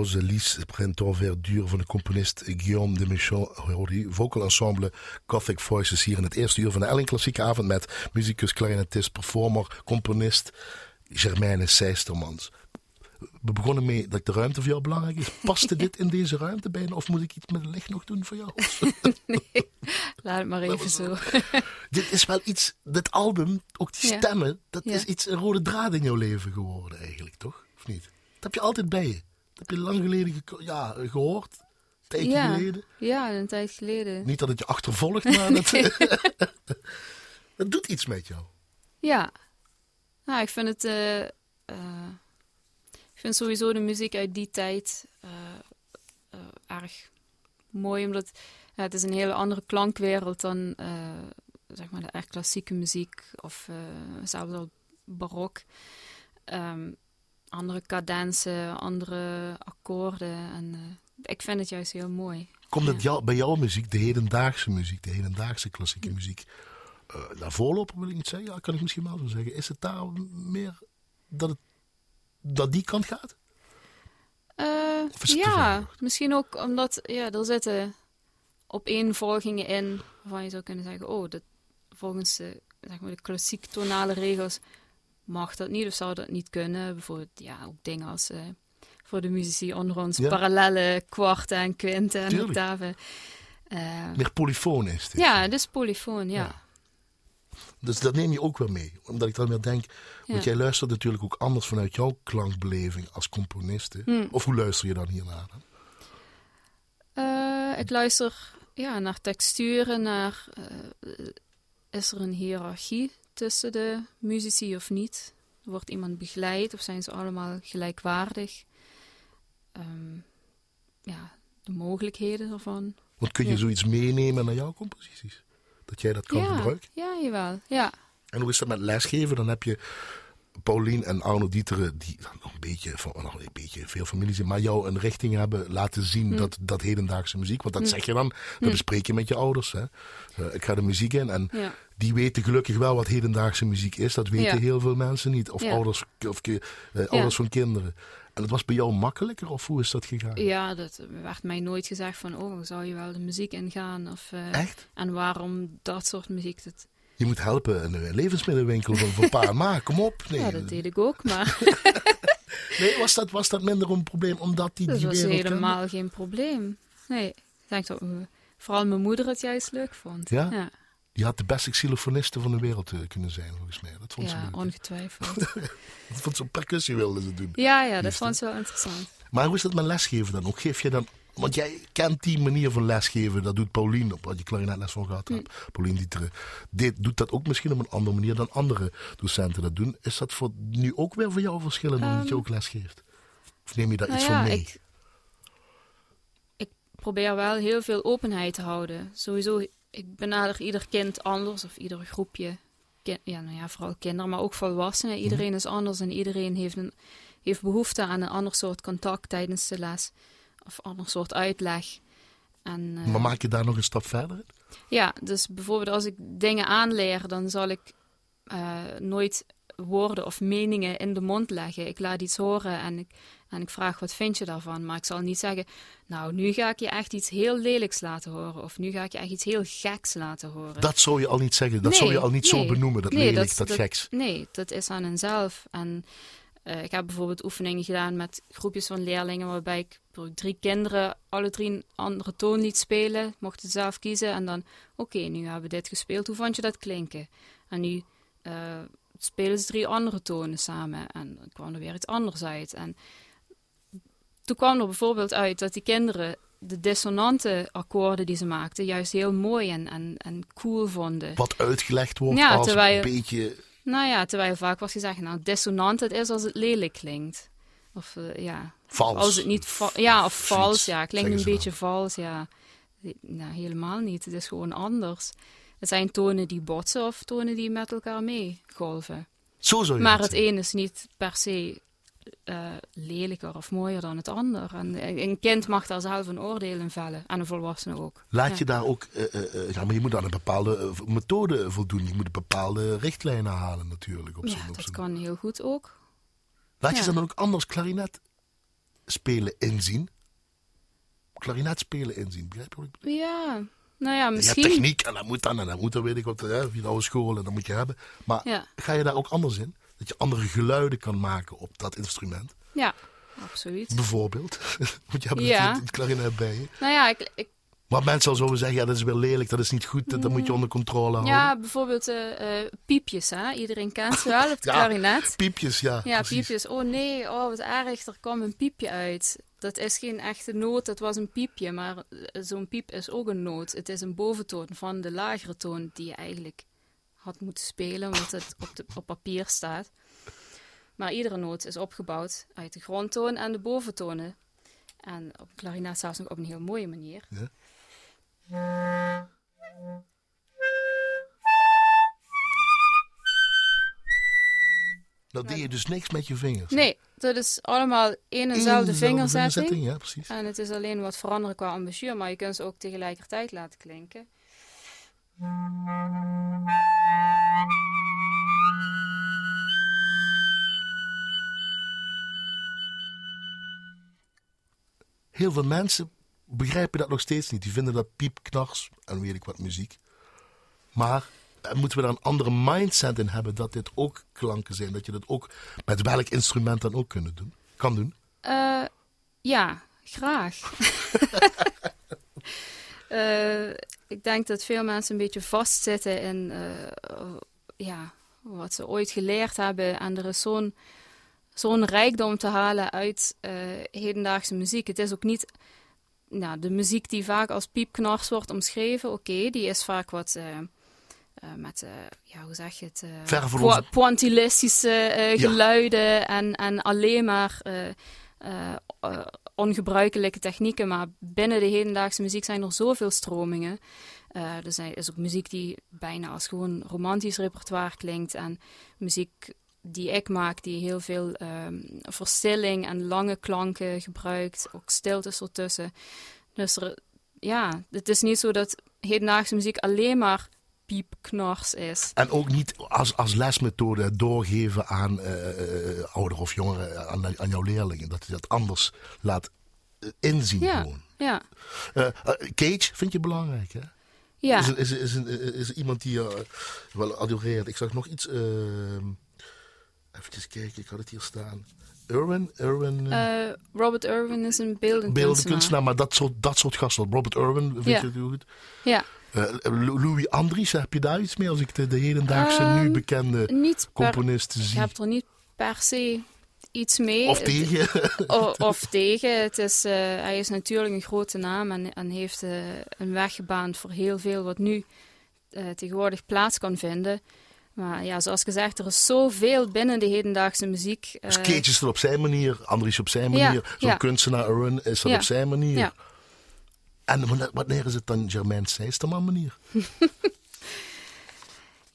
Rose Lys Printemps Verdure van de componist Guillaume de Michon. Vocal ensemble Gothic Voices hier in het eerste uur van de Elling Klassieke Avond met muzikus, clarinetist, performer, componist Germaine Seistermans. We begonnen mee dat de ruimte voor jou belangrijk is. Paste dit in deze ruimte bijna of moet ik iets met het licht nog doen voor jou? nee, laat het maar even zo. dit is wel iets, dit album, ook die stemmen, dat is iets, een rode draad in jouw leven geworden eigenlijk, toch? Of niet? Dat heb je altijd bij je. Je lang geleden ja, gehoord. Een tijdje ja. geleden. Ja, een tijd geleden. Niet dat het je achtervolgt, maar dat, dat doet iets met jou. Ja. Nou, ik vind het... Uh, uh, ik vind sowieso de muziek uit die tijd uh, erg mooi. Omdat ja, het is een hele andere klankwereld dan zeg maar de echt klassieke muziek. Of zelfs al barok. Um, andere cadensen, andere akkoorden. En uh, ik vind het juist heel mooi. Komt het jou, bij jouw muziek, de hedendaagse muziek, de hedendaagse klassieke ja. muziek, uh, naar voorlopen wil ik niet zeggen? Ja, kan ik misschien wel zo zeggen. Is het daar meer dat, het, dat die kant gaat? Uh, ja, misschien ook omdat ja, er zitten opeenvolgingen in waarvan je zou kunnen zeggen, oh, dat, volgens de, zeg maar, de klassiek tonale regels mag dat niet of zou dat niet kunnen. Bijvoorbeeld, ja, ook dingen als uh, voor de muzici onder ons ja. parallele kwarten en kwinten en octaven. Uh, Meer polyfoon is dit. Ja, dus polyfoon, ja. ja. Dus dat neem je ook wel mee. Omdat ik dan weer denk, ja. want jij luistert natuurlijk ook anders vanuit jouw klankbeleving als componiste. Hmm. Of hoe luister je dan hiernaar? Uh, ik luister ja, naar texturen, naar is er een hiërarchie tussen de muzici of niet? Wordt iemand begeleid of zijn ze allemaal gelijkwaardig? Um, ja, de mogelijkheden ervan. Want kun je ja. zoiets meenemen naar jouw composities? Dat jij dat kan ja, gebruiken? Ja, jawel. Ja. En hoe is dat met lesgeven? Dan heb je Paulien en Arno Dieteren, die nog een beetje, nog een beetje veel familie zijn, maar jou een richting hebben laten zien Hm. dat, dat hedendaagse muziek. Want dat zeg je dan, dat bespreek je met je ouders. Hè? Uh, ik ga de muziek in en Ja. Die weten gelukkig wel wat hedendaagse muziek is. Dat weten Ja. heel veel mensen niet. Of Ja. ouders, of, eh, ouders van kinderen. En het was bij jou makkelijker of hoe is dat gegaan? Ja, dat werd mij nooit gezegd van, oh, zou je wel de muziek ingaan? Of, eh, Echt? En waarom dat soort muziek? Dat, Je moet helpen in een levensmiddelenwinkel van, pa en ma. Kom op. Nee. Ja, dat deed ik ook, maar nee was, dat, was dat minder een probleem omdat die dat die was kende? helemaal geen probleem. Nee, ik denk dat vooral mijn moeder het juist leuk vond. Ja? Die had de beste xylofoniste van de wereld eh, kunnen zijn, volgens mij. Dat vond ze ja leuk. ongetwijfeld. Dat vond ze op percussie wilden ze doen. ja, ja, dat vond ze wel interessant. Maar hoe is dat met lesgeven dan? Hoe geef je dan... Want jij kent die manier van lesgeven. Dat doet Paulien, op wat je klarinetles van gehad hebt. Paulien Dieteren. Dit doet dat ook misschien op een andere manier dan andere docenten dat doen. Is dat voor, nu ook weer voor jou verschillend omdat je ook lesgeeft? Of neem je daar Nou iets ja, van mee? ik, ik probeer wel heel veel openheid te houden. Sowieso, ik benader ieder kind anders of ieder groepje. Ki- ja, nou ja, vooral kinderen, maar ook volwassenen. Mhm. Iedereen is anders en iedereen heeft, een, heeft behoefte aan een ander soort contact tijdens de les. Of een ander soort uitleg. En, eh, Maar maak je daar nog een stap verder in? ja, dus bijvoorbeeld als ik dingen aanleer, dan zal ik eh, nooit woorden of meningen in de mond leggen. Ik laat iets horen en ik, en ik vraag wat vind je daarvan. Maar ik zal niet zeggen, nou nu ga ik je echt iets heel lelijks laten horen. Of nu ga ik je echt iets heel geks laten horen. Dat zou je al niet zeggen. Dat Nee, zou je al niet zo benoemen. Dat Nee, lelijk, dat, dat- geks. Nee, dat is aan henzelf. En eh, ik heb bijvoorbeeld oefeningen gedaan met groepjes van leerlingen, waarbij ik drie kinderen alle drie een andere toon liet spelen, mochten zelf kiezen. En dan, oké, nu hebben we dit gespeeld, hoe vond je dat klinken? En nu eh, spelen ze drie andere tonen samen en dan kwam er weer iets anders uit. En toen kwam er bijvoorbeeld uit dat die kinderen de dissonante akkoorden die ze maakten juist heel mooi en, en, en cool vonden. Wat uitgelegd wordt Ja, als terwijl- een beetje... Nou ja, terwijl vaak wordt gezegd, nou, dissonant het is als het lelijk klinkt. Of eh, ja, Vals. als het niet va- ja, of vals, ja, klinkt een beetje vals, ja. Nou, helemaal niet. Het is gewoon anders. Het zijn tonen die botsen of tonen die met elkaar meegolven. Zo zou je Maar het zeggen. een is niet per se eh, lelijker of mooier dan het ander. En een kind mag daar zelf een oordeel in vellen. En een volwassene ook. Laat Ja. je daar ook... eh, eh, ja, maar je moet aan een bepaalde methode voldoen. Je moet bepaalde richtlijnen halen natuurlijk. Op Ja, dat kan heel goed ook. Laat je ze dan ook anders klarinet spelen inzien. Klarinet spelen inzien, begrijp je wat ik bedoel? Ja, nou ja, Je misschien. hebt techniek en dat moet dan en dat moet dan, weet ik wat, hè, via de oude school en dat moet je hebben. Maar Ja. ga je daar ook anders in? Dat je andere geluiden kan maken op dat instrument? Ja, absoluut. Bijvoorbeeld. Want je hebt Ja. het klarinet bij je. Nou ja, ik, ik, Maar mensen al zo zeggen, ja, dat is weer lelijk, dat is niet goed, dat, dat moet je onder controle houden. ja bijvoorbeeld eh, eh, piepjes, hè? Iedereen kent wel, het Ja. klarinet. Piepjes, ja. Ja, precies. piepjes. Oh nee, oh wat erg, er kwam een piepje uit. Dat is geen echte noot, dat was een piepje. Maar eh, zo'n piep is ook een noot. Het is een boventoon van de lagere toon die je eigenlijk had moeten spelen, omdat het op, de, op papier staat. Maar iedere noot is opgebouwd uit de grondtoon en de boventonen. En op klarinet zelfs nog op een heel mooie manier. Ja. Nou deed je dus niks met je vingers. Nee, dat is allemaal één en dezelfde vingerzetting. Ja, precies. En het is alleen wat veranderen qua embouchure, maar je kunt ze ook tegelijkertijd laten klinken. Heel veel mensen begrijpen dat nog steeds niet. Die vinden dat piepknars en weet ik wat muziek. Maar eh, moeten we daar een andere mindset in hebben dat dit ook klanken zijn? Dat je dat ook met welk instrument dan ook kunnen doen, kan doen? Eh, ja, graag. Eh, ik denk dat veel mensen een beetje vastzitten in ja, wat ze ooit geleerd hebben. En er is zo'n zo'n rijkdom te halen uit hedendaagse muziek. Het is ook niet nou, de muziek die vaak als piepknars wordt omschreven. Oké, die is vaak wat. eh, eh, met, eh, ja, hoe zeg je het? po- onze- pointillistische Ja. geluiden en, en alleen maar ongebruikelijke technieken. Maar binnen de hedendaagse muziek zijn er zoveel stromingen. Er zijn, is ook muziek die bijna als gewoon romantisch repertoire klinkt. En muziek die ik maak, die heel veel ehm, verstilling en lange klanken gebruikt. Ook stiltes ertussen. Dus er, ja, het is niet zo dat hedendaagse muziek alleen maar piepknars is. En ook niet als, als lesmethode doorgeven aan eh eh, ouderen of jongeren, aan, aan jouw leerlingen. Dat je dat anders laat eh, inzien Ja. gewoon. Ja, Eh, eh, Cage vind je belangrijk, hè? ja. Is, is, is, is iemand die je wel adoreert? Ik zag nog iets. ehm even kijken, ik had het hier staan. Irwin? Irwin eh, Eh, Robert Irwin is een beeldend beeldend kunstenaar. maar dat soort, dat soort gasten. Robert Irwin, vind Ja. je het heel goed? Ja, Eh, Lou- Louis Andries, heb je daar iets mee? Als ik de, de hedendaagse, nu Ehm, bekende niet per, componisten ik zie. heb er niet per se iets mee. Of tegen. Of tegen. Het is, hij is natuurlijk een grote naam en, en heeft een weg gebaand voor heel veel wat nu tegenwoordig plaats kan vinden. Maar ja, zoals gezegd, er is zoveel binnen de hedendaagse muziek. eh, Dus Cage is er op zijn manier, Andries op zijn Ja, manier. Zo'n ja. kunstenaar Irwin is dat Ja, op zijn manier. ja. En wanneer, is het dan Germain Seisterman manier?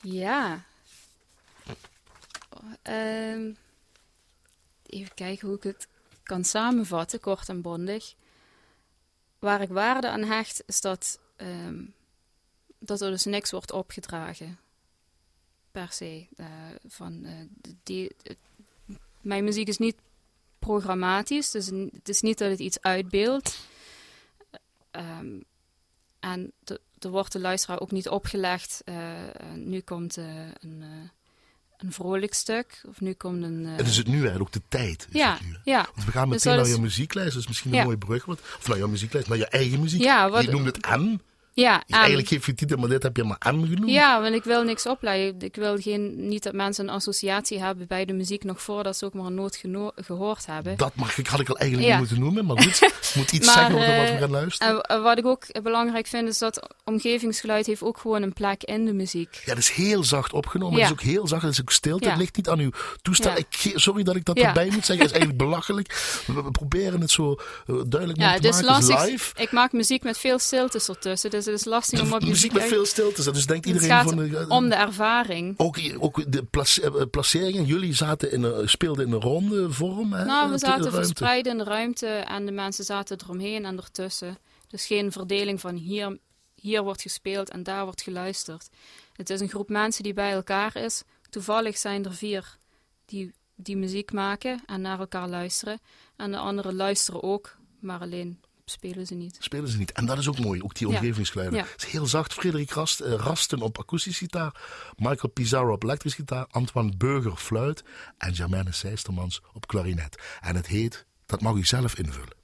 Ja. Ehm, even kijken hoe ik het kan samenvatten, kort en bondig. Waar ik waarde aan hecht, is dat, ehm, dat er dus niks wordt opgedragen. Per se. eh, van, eh, die, mijn muziek is niet programmatisch, dus het is niet dat het iets uitbeeldt. Ehm, en de- er wordt de luisteraar ook niet opgelegd. eh, eh, nu komt eh, een, eh, een vrolijk stuk. Of nu komt een. eh, Het is het nu eigenlijk ook de tijd. Is ja, het nu, ja. Want we gaan Dus meteen naar je muzieklijst. Dat is misschien een Ja. mooie brug. Wat, of naar jouw muzieklijst, naar je eigen muziek. Ja, wat- je noemt het M. Ja, en- Eigenlijk geef je titel, maar dit heb je maar M genoemd. ja, want ik wil niks opleiden. Ik wil geen, niet dat mensen een associatie hebben bij de muziek nog voordat ze ook maar een noot gehoord hebben. Dat mag ik, had ik al eigenlijk Ja. niet moeten noemen. Maar goed, moet iets Maar, zeggen over wat we eh, gaan luisteren. En wat ik ook belangrijk vind, is dat omgevingsgeluid heeft ook gewoon een plek in de muziek. Ja, dat is heel zacht opgenomen. Ja. Het is ook heel zacht. Het is ook stilte. Ja. Het ligt niet aan uw toestel. Ik, sorry dat ik dat erbij moet zeggen. Het is eigenlijk belachelijk. We, we proberen het zo eh, duidelijk mogelijk te maken. Het lastig. is live. Ik maak muziek met veel stiltes ertussen, dus het is lastig om op muziek muziek met veel stilte. Dus denkt iedereen van... de- om de ervaring. Ook, ook de plac- eh, placeringen. Jullie zaten in een, speelden in een ronde vorm. Hè, Nou, we zaten verspreid in de ruimte en de mensen zaten eromheen en ertussen. Dus geen verdeling van hier, hier wordt gespeeld en daar wordt geluisterd. Het is een groep mensen die bij elkaar is. Toevallig zijn er vier die die muziek maken en naar elkaar luisteren. En de anderen luisteren ook, maar alleen spelen ze niet. Spelen ze niet. En dat is ook mooi, ook die omgevingsgeluiden. Ja. Het is heel zacht. Frederik Rast, eh, Rasten op akoestische gitaar, Michael Pizarro op elektrische gitaar, Antoine Burger fluit en Germaine Seistermans op klarinet. En het heet, dat mag u zelf invullen.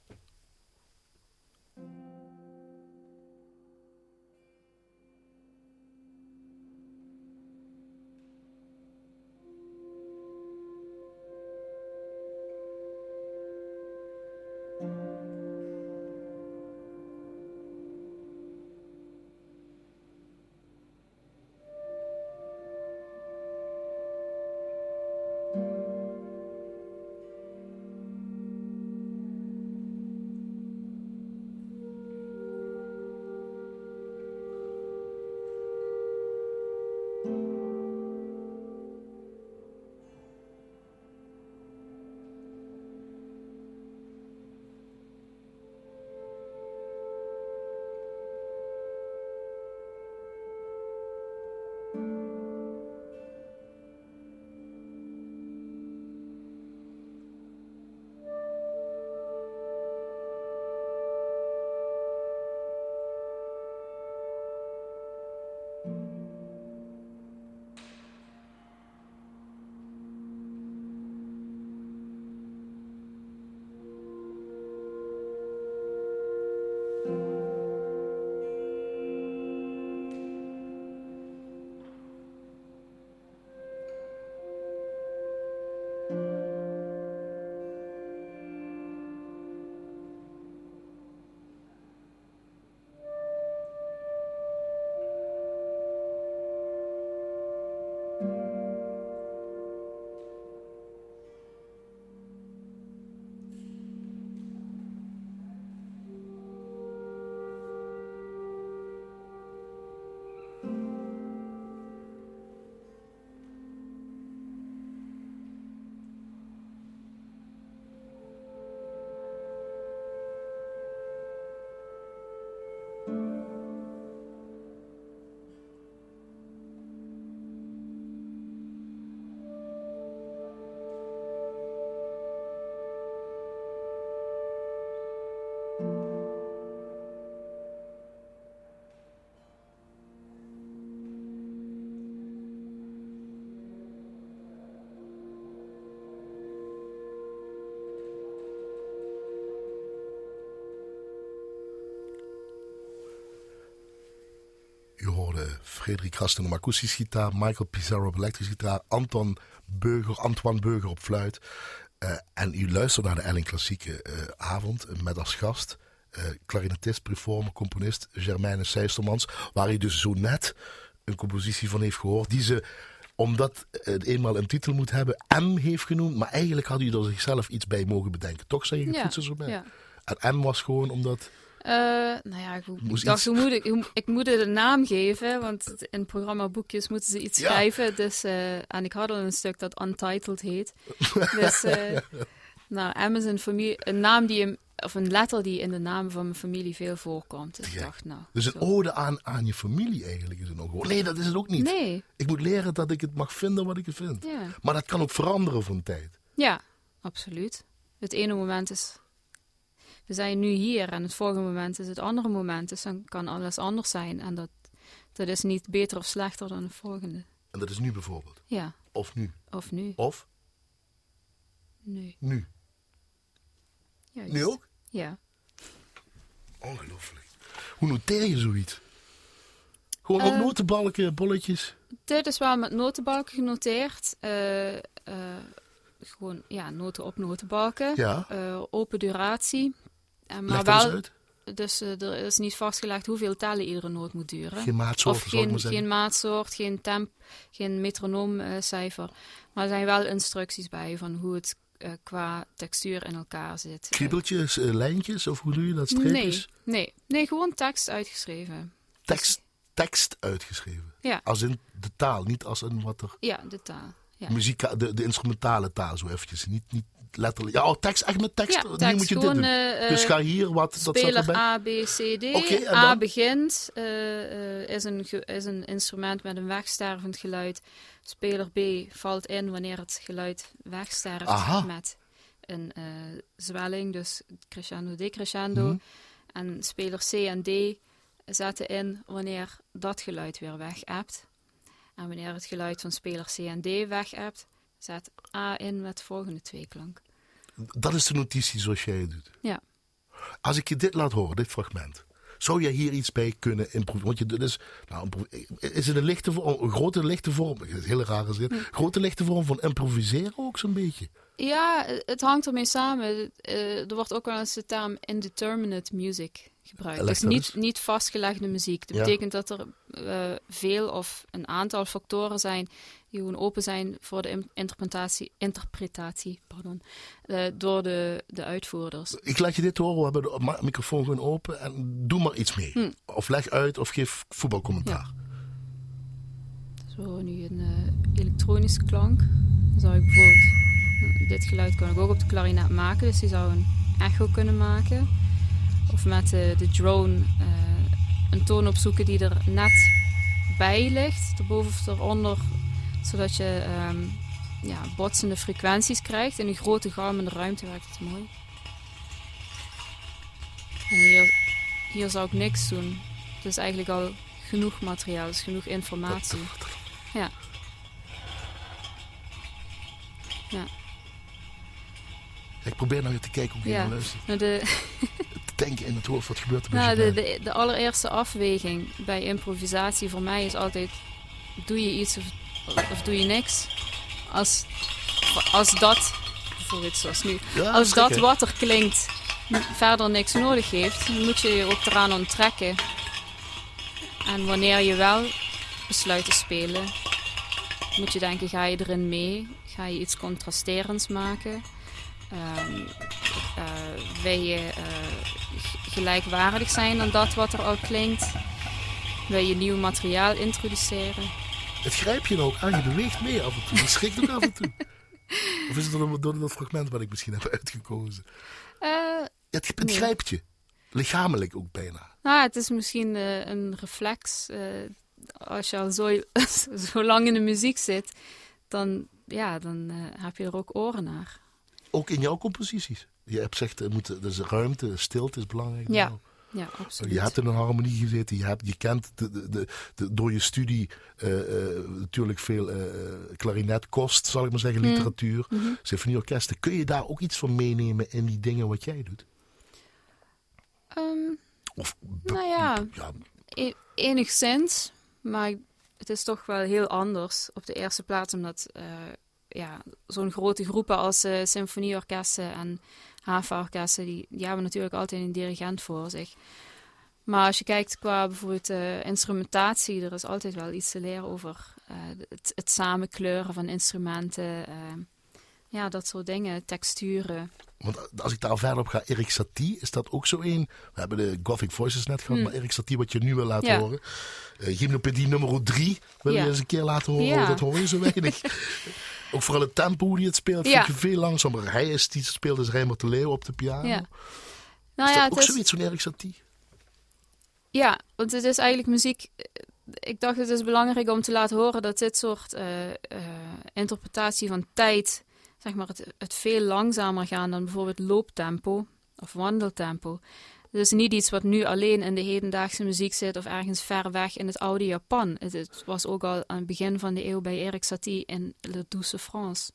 Frederik Rasten op akoestische gitaar, Michael Pizarro op elektrische gitaar, Anton Burger, Antoine Burger op fluit. Eh, en u luistert naar de Elling Klassieke eh, avond eh, met als gast eh klarinetist, performer, componist Germaine Seistermans. Waar u dus zo net een compositie van heeft gehoord die ze omdat het eenmaal een titel moet hebben, M heeft genoemd. Maar eigenlijk had u er zichzelf iets bij mogen bedenken. Toch zeg je het Ja, goed zo bij? ja. En M was gewoon omdat... Eh, nou ja, ik, dacht, iets- hoe moet ik, hoe- ik moet het een naam geven, want in programmaboekjes moeten ze iets Ja. schrijven. Dus, eh, en ik had al een stuk dat Untitled heet. dus, eh, nou, M is een, familie, een naam die, of een letter die in de naam van mijn familie veel voorkomt. Dus ik dacht, nou. Dus een zo. ode aan, aan je familie eigenlijk is het nog gewoon. Nee, dat is het ook niet. Nee, Ik moet leren dat ik het mag vinden wat ik het vind. ja. Maar dat kan ook veranderen van tijd. Ja, absoluut. Het ene moment is. We zijn nu hier en het volgende moment is het andere moment. Dus dan kan alles anders zijn. En dat, dat is niet beter of slechter dan het volgende. En dat is nu bijvoorbeeld. Ja, Of nu. of nu. Of Nu. nu. Juist. Nu ook? Ja. Ongelooflijk. Hoe noteer je zoiets? Gewoon op Eh, notenbalken, bolletjes. Dit is wel met notenbalken genoteerd. Eh, eh, gewoon, ja, noten op notenbalken. Ja. Open duratie. Eh, maar wel, dus eh, er is niet vastgelegd hoeveel tellen iedere noot moet duren. Geen maatsoort, Of geen, geen maatsoort, geen temp, geen metronoomcijfer. maar er zijn wel instructies bij van hoe het eh, qua textuur in elkaar zit. Kriebeltjes, lijntjes, of hoe doe je dat? Streepjes? nee, nee, gewoon tekst uitgeschreven. Tekst, tekst uitgeschreven. Ja. Als in de taal, niet als in wat er... Ja, de taal. Ja. Muziek, de, de instrumentale taal, zo eventjes. Niet, niet letterlijk. Ja, oh, tekst, echt met tekst. Ja, Nu tekst, moet je gewoon, dit doen. eh, dus ga hier wat. Speler. A, B, C, D. A begint, eh, eh, is, een, is een instrument met een wegstervend geluid. Speler B valt in wanneer het geluid wegsterft Aha. met een zwelling, dus crescendo, decrescendo. Mhm. En speler C en D zetten in wanneer dat geluid weer weg-appt. En wanneer het geluid van speler C en D weg-appt, zet A in met de volgende tweeklank. Dat is de notitie zoals jij het doet. Ja. Als ik je dit laat horen, dit fragment. Zou jij hier iets bij kunnen improviseren? Want je, is, nou, is het een, lichte vorm, een grote lichte vorm? Is een hele rare zin. Grote lichte vorm van improviseren ook zo'n beetje. Ja, het hangt ermee samen. Eh, er wordt ook wel eens de term indeterminate music gebruikt. Dus niet, niet vastgelegde muziek. Dat Ja. betekent dat er eh, veel of een aantal factoren zijn die gewoon open zijn voor de interpretatie, interpretatie pardon, eh, door de, de uitvoerders. Ik laat je dit horen. We hebben de microfoon gewoon open. En doe maar iets mee. Hm. Of leg uit of geef voetbalcommentaar. Zo, nu een eh, elektronische klank. Dan zou ik bijvoorbeeld... nou, dit geluid kan ik ook op de klarinet maken. Dus die zou een echo kunnen maken. Of met de, de drone eh, een toon opzoeken die er net bij ligt. Erboven of eronder. Zodat je ehm, ja, botsende frequenties krijgt. In een grote galmende ruimte werkt het mooi. En hier, hier zou ik niks doen. Het is eigenlijk al genoeg materiaal, dus genoeg informatie. Ja. Ja. Ik probeer nou te kijken hoe je Ja. naar luistert. Nou, de, Te denken in het hoofd. Wat gebeurt er met nou, je de, de, de allereerste afweging bij improvisatie voor mij is altijd: doe je iets of, of doe je niks? Als, als dat, bijvoorbeeld zoals nu, Ja, als dat wat er klinkt verder niks nodig heeft, moet je je ook eraan onttrekken. En wanneer je wel besluit te spelen, moet je denken: ga je erin mee? Ga je iets contrasterends maken? Ehm, eh, wil je eh, gelijkwaardig zijn aan dat wat er al klinkt? Wil je nieuw materiaal introduceren? Het grijp je nou ook aan. Je beweegt mee af en toe. Je schrikt ook af en toe. Of is het door, door dat fragment wat ik misschien heb uitgekozen? Eh, het, het Nee. grijpt je. Lichamelijk ook bijna. Nou, het is misschien eh, een reflex. eh, als je al zo, zo lang in de muziek zit, dan, ja, dan heb je er ook oren naar. Ook in jouw composities. Je hebt gezegd, er moet, dus ruimte, stilte is belangrijk. Ja, jou. Ja, absoluut. Je hebt in een harmonie gezeten, je, hebt, je kent de, de, de, door je studie eh, eh, natuurlijk veel eh klarinetkost, zal ik maar zeggen, Mm. literatuur, Mhm. symfonieorkesten. Kun je daar ook iets van meenemen in die dingen wat jij doet? Ehm, Of, nou ja, ja, e- enigszins. Maar het is toch wel heel anders op de eerste plaats, omdat ja, zo'n grote groepen als symfonieorkesten en havenorkesten, die, die hebben natuurlijk altijd een dirigent voor zich. Maar als je kijkt qua bijvoorbeeld eh, instrumentatie, er is altijd wel iets te leren over eh, het, het samenkleuren van instrumenten. eh, ja, dat soort dingen, texturen. Want als ik daar verder op ga, Erik Satie, is dat ook zo één? We hebben de Gothic Voices net gehad, Hmm. maar Erik Satie, wat je nu wil laten Ja. horen. Gymnopedie nummer 3 wil je eens een keer laten horen, Ja. want dat hoor je zo weinig. ook vooral het tempo hoe hij het speelt, Ja. vind je veel langzamer. Hij is die speelt is Rijmer de Leeuw op de piano. Ja. is Nou dat ja, ook is, zoiets van Erik Satie? Ja, want het is eigenlijk muziek. eh, Ik dacht het is belangrijk om te laten horen dat dit soort eh, eh, interpretatie van tijd, zeg maar, het, het veel langzamer gaan dan bijvoorbeeld looptempo of wandeltempo. Is niet iets wat nu alleen in de hedendaagse muziek zit of ergens ver weg in het oude Japan. Het, het was ook al aan het begin van de eeuw bij Erik Satie in Le Douce France.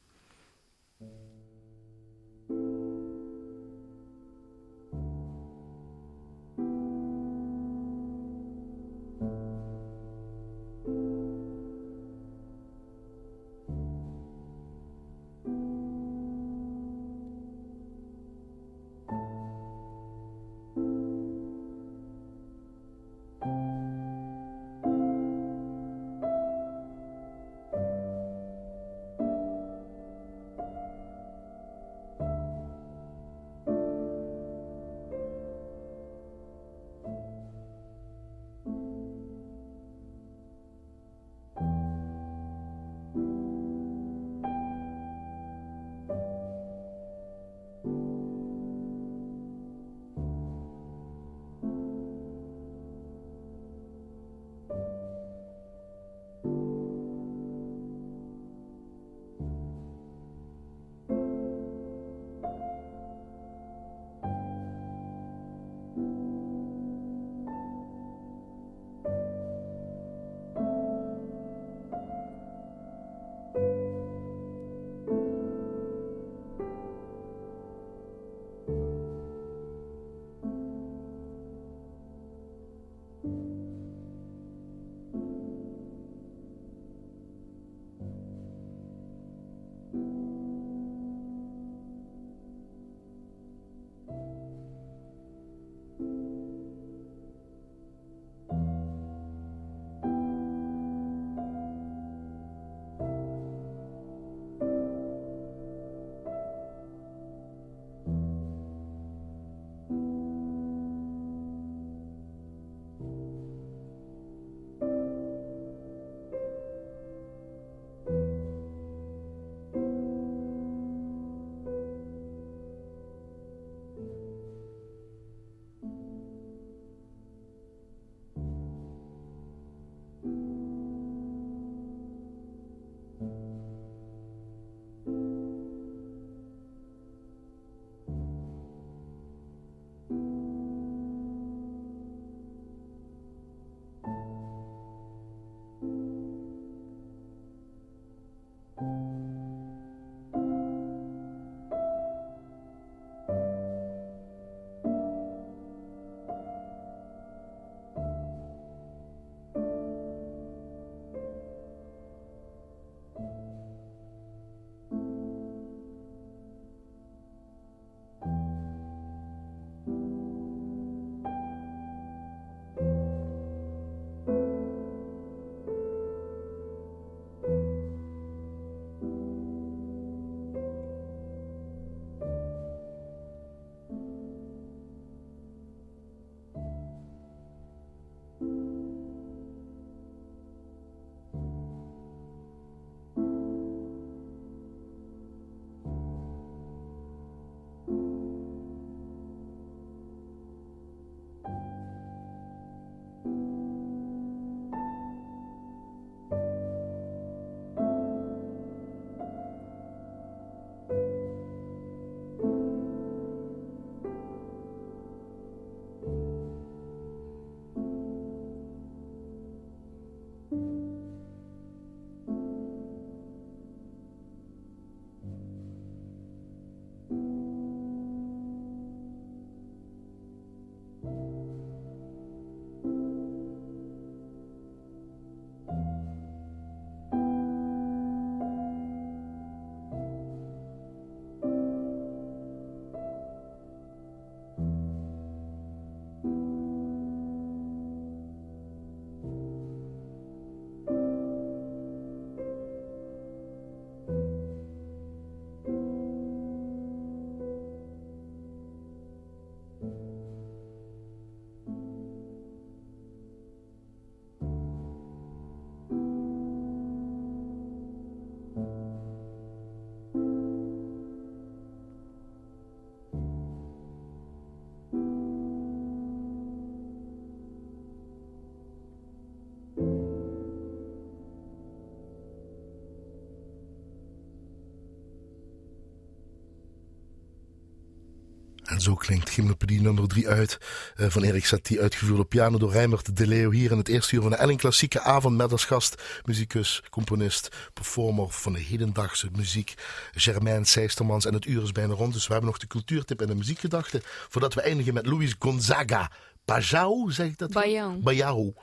En zo klinkt Gymnopedie nummer 3 uit uh, van Erik Satie, uitgevoerd op piano door Rijmert de Leo hier in het eerste uur van de Elling Klassieke Avond met als gast muzikus, componist, performer van de hedendaagse muziek, Germain Seistermans. En het uur is bijna rond, dus we hebben nog de cultuurtip en de muziekgedachte voordat we eindigen met Luis Gonzaga. Bajau, zeg ik dat? Bajau. Bajau.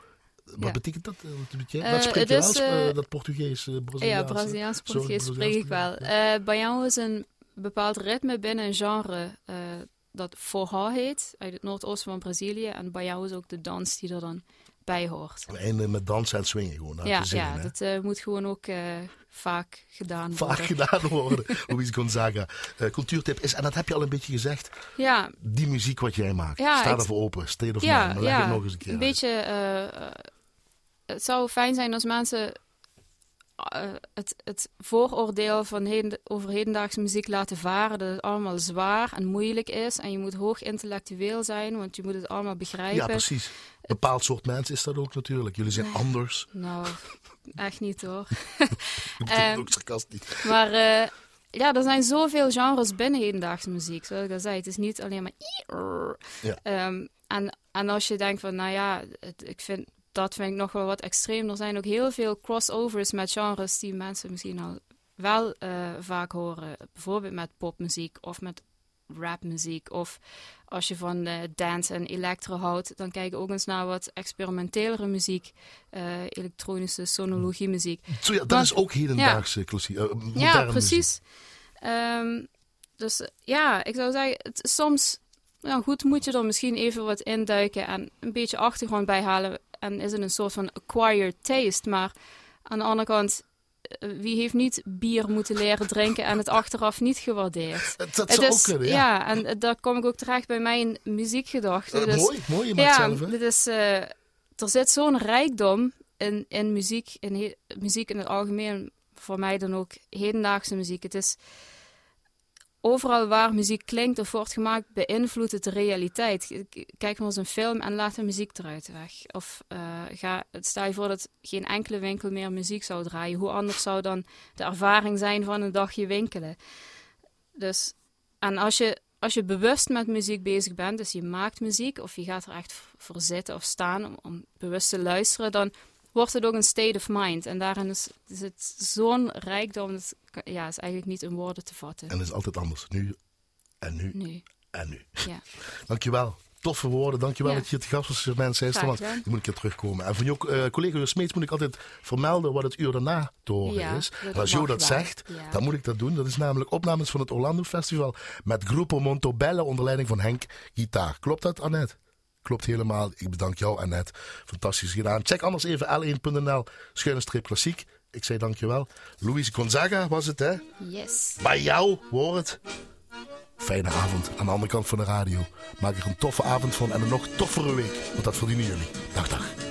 Wat betekent dat? Uh, wat spreek je wel? Uh, dat Portugees, Braziliaans? Ja, Braziliaans, Portugees spreek ik wel. Uh, Bajau is een bepaald ritme binnen een genre dat Forró heet, uit het noordoosten van Brazilië. En Bajau is ook de dans die er dan bij hoort. En met dansen en swingen gewoon. Ja, ja dat moet gewoon ook vaak gedaan worden. Vaak gedaan worden, Luis Gonzaga. cultuurtip is, en dat heb je al een beetje gezegd, ja. die muziek wat jij maakt. Ja, Sta ervoor open, state of ja, mind. Leg het nog eens een keer Een beetje het zou fijn zijn als mensen uh, het, het vooroordeel van heden, over hedendaagse muziek laten varen. Dat het allemaal zwaar en moeilijk is. En je moet hoog intellectueel zijn, want je moet het allemaal begrijpen. Ja, precies. Een bepaald soort mens is dat ook natuurlijk. Jullie zijn anders. Nou, echt niet hoor. Um, ook sarcastisch. Maar uh, ja, er zijn zoveel genres binnen hedendaagse muziek. Zoals ik al zei, het is niet alleen maar... Ja. Um, en, en als je denkt van, nou ja, het, ik vind dat vind ik nog wel wat extreem. Er zijn ook heel veel crossovers met genres die mensen misschien al wel uh, vaak horen. Bijvoorbeeld met popmuziek of met rapmuziek. Of als je van uh, dance en electro houdt, dan kijk ook eens naar wat experimentelere muziek. Uh, elektronische sonologie muziek. Zo ja, dat is ook hedendaagse ja. klassiek, Ja, precies. Um, dus ja, ik zou zeggen, het, soms nou goed, moet je er misschien even wat induiken en een beetje achtergrond bij halen en is het een soort van acquired taste. Maar aan de andere kant, eh, wie heeft niet bier moeten leren drinken en het achteraf niet gewaardeerd? Dat zou ook kunnen, ja. ja. en eh, daar kom ik ook terecht bij mijn muziekgedachte. Uh, dus, mooi, mooi, je ja, zelf, dit is, uh, er zit zo'n rijkdom in, in muziek, in muziek in het algemeen, voor mij dan ook hedendaagse muziek. Het is overal waar muziek klinkt of wordt gemaakt, beïnvloedt het de realiteit. Kijk maar eens een film en laat de muziek eruit weg. Of uh, ga, stel je voor dat geen enkele winkel meer muziek zou draaien. Hoe anders zou dan de ervaring zijn van een dagje winkelen? Dus, en als je, als je bewust met muziek bezig bent, dus je maakt muziek of je gaat er echt voor zitten of staan om, om bewust te luisteren, dan wordt het ook een state of mind. En daarin is, het zo'n rijkdom, ja, is eigenlijk niet in woorden te vatten. En het is altijd anders. Nu en nu, nu. en nu. Ja. Dankjewel. Toffe woorden. Dankjewel ja. dat je het gast was, Germain Seijsterman. Die moet ik keer terugkomen. En van jou, uh, collega Jo Smeets moet ik altijd vermelden wat het uur daarna te horen ja, is. En als Jo dat zegt, dan moet ik dat doen. Dat is namelijk opnames van het Orlando Festival met Gruppo Montobello onder leiding van Henk Gitaar. Klopt dat, Annette? Klopt helemaal. Ik bedank jou, Annette. Fantastisch gedaan. Check anders even l1.nl, schuine streep klassiek. Ik zei dankjewel. Louise Gonzaga was het, hè? Yes. Bij jou, hoor het. Fijne avond aan de andere kant van de radio. Maak er een toffe avond van en een nog toffere week. Want dat verdienen jullie. Dag, dag.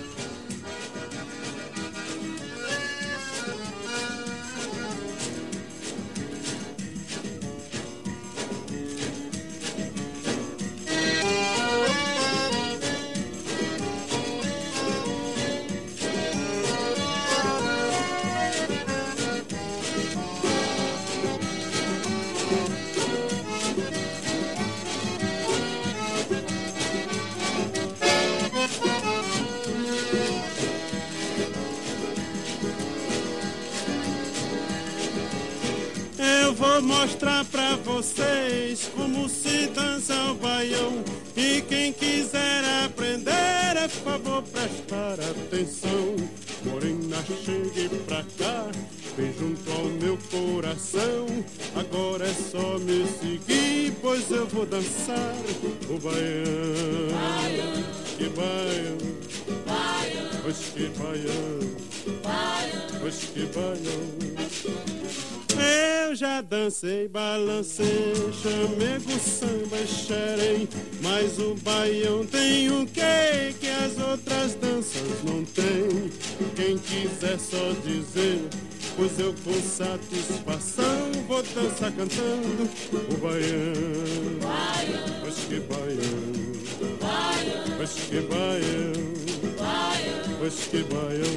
Baião, baião. Pois que baião. Eu já dancei, balancei, chamego, samba e xerém Mas o baião tem o que que as outras danças não têm Quem quiser só dizer, pois eu com satisfação Vou dançar cantando o baião, baião. Pois que baião, baião.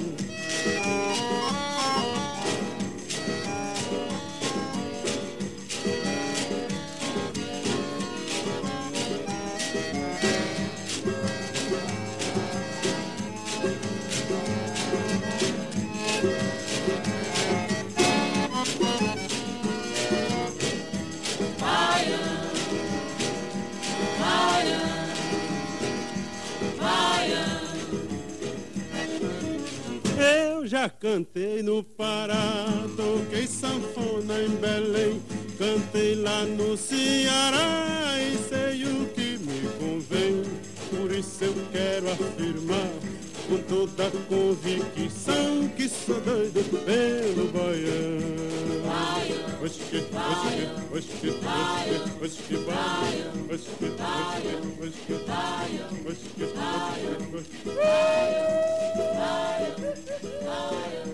Pois cantei no Pará, toquei sanfona em Belém, cantei lá no Ceará e sei o que me convém. Por isso eu quero afirmar com toda a convicção que sou doido pelo baiano. Baio, oxi, oxi, oxi, baio, oxi, baio, oxi, baio, baio, baio, baio, baio.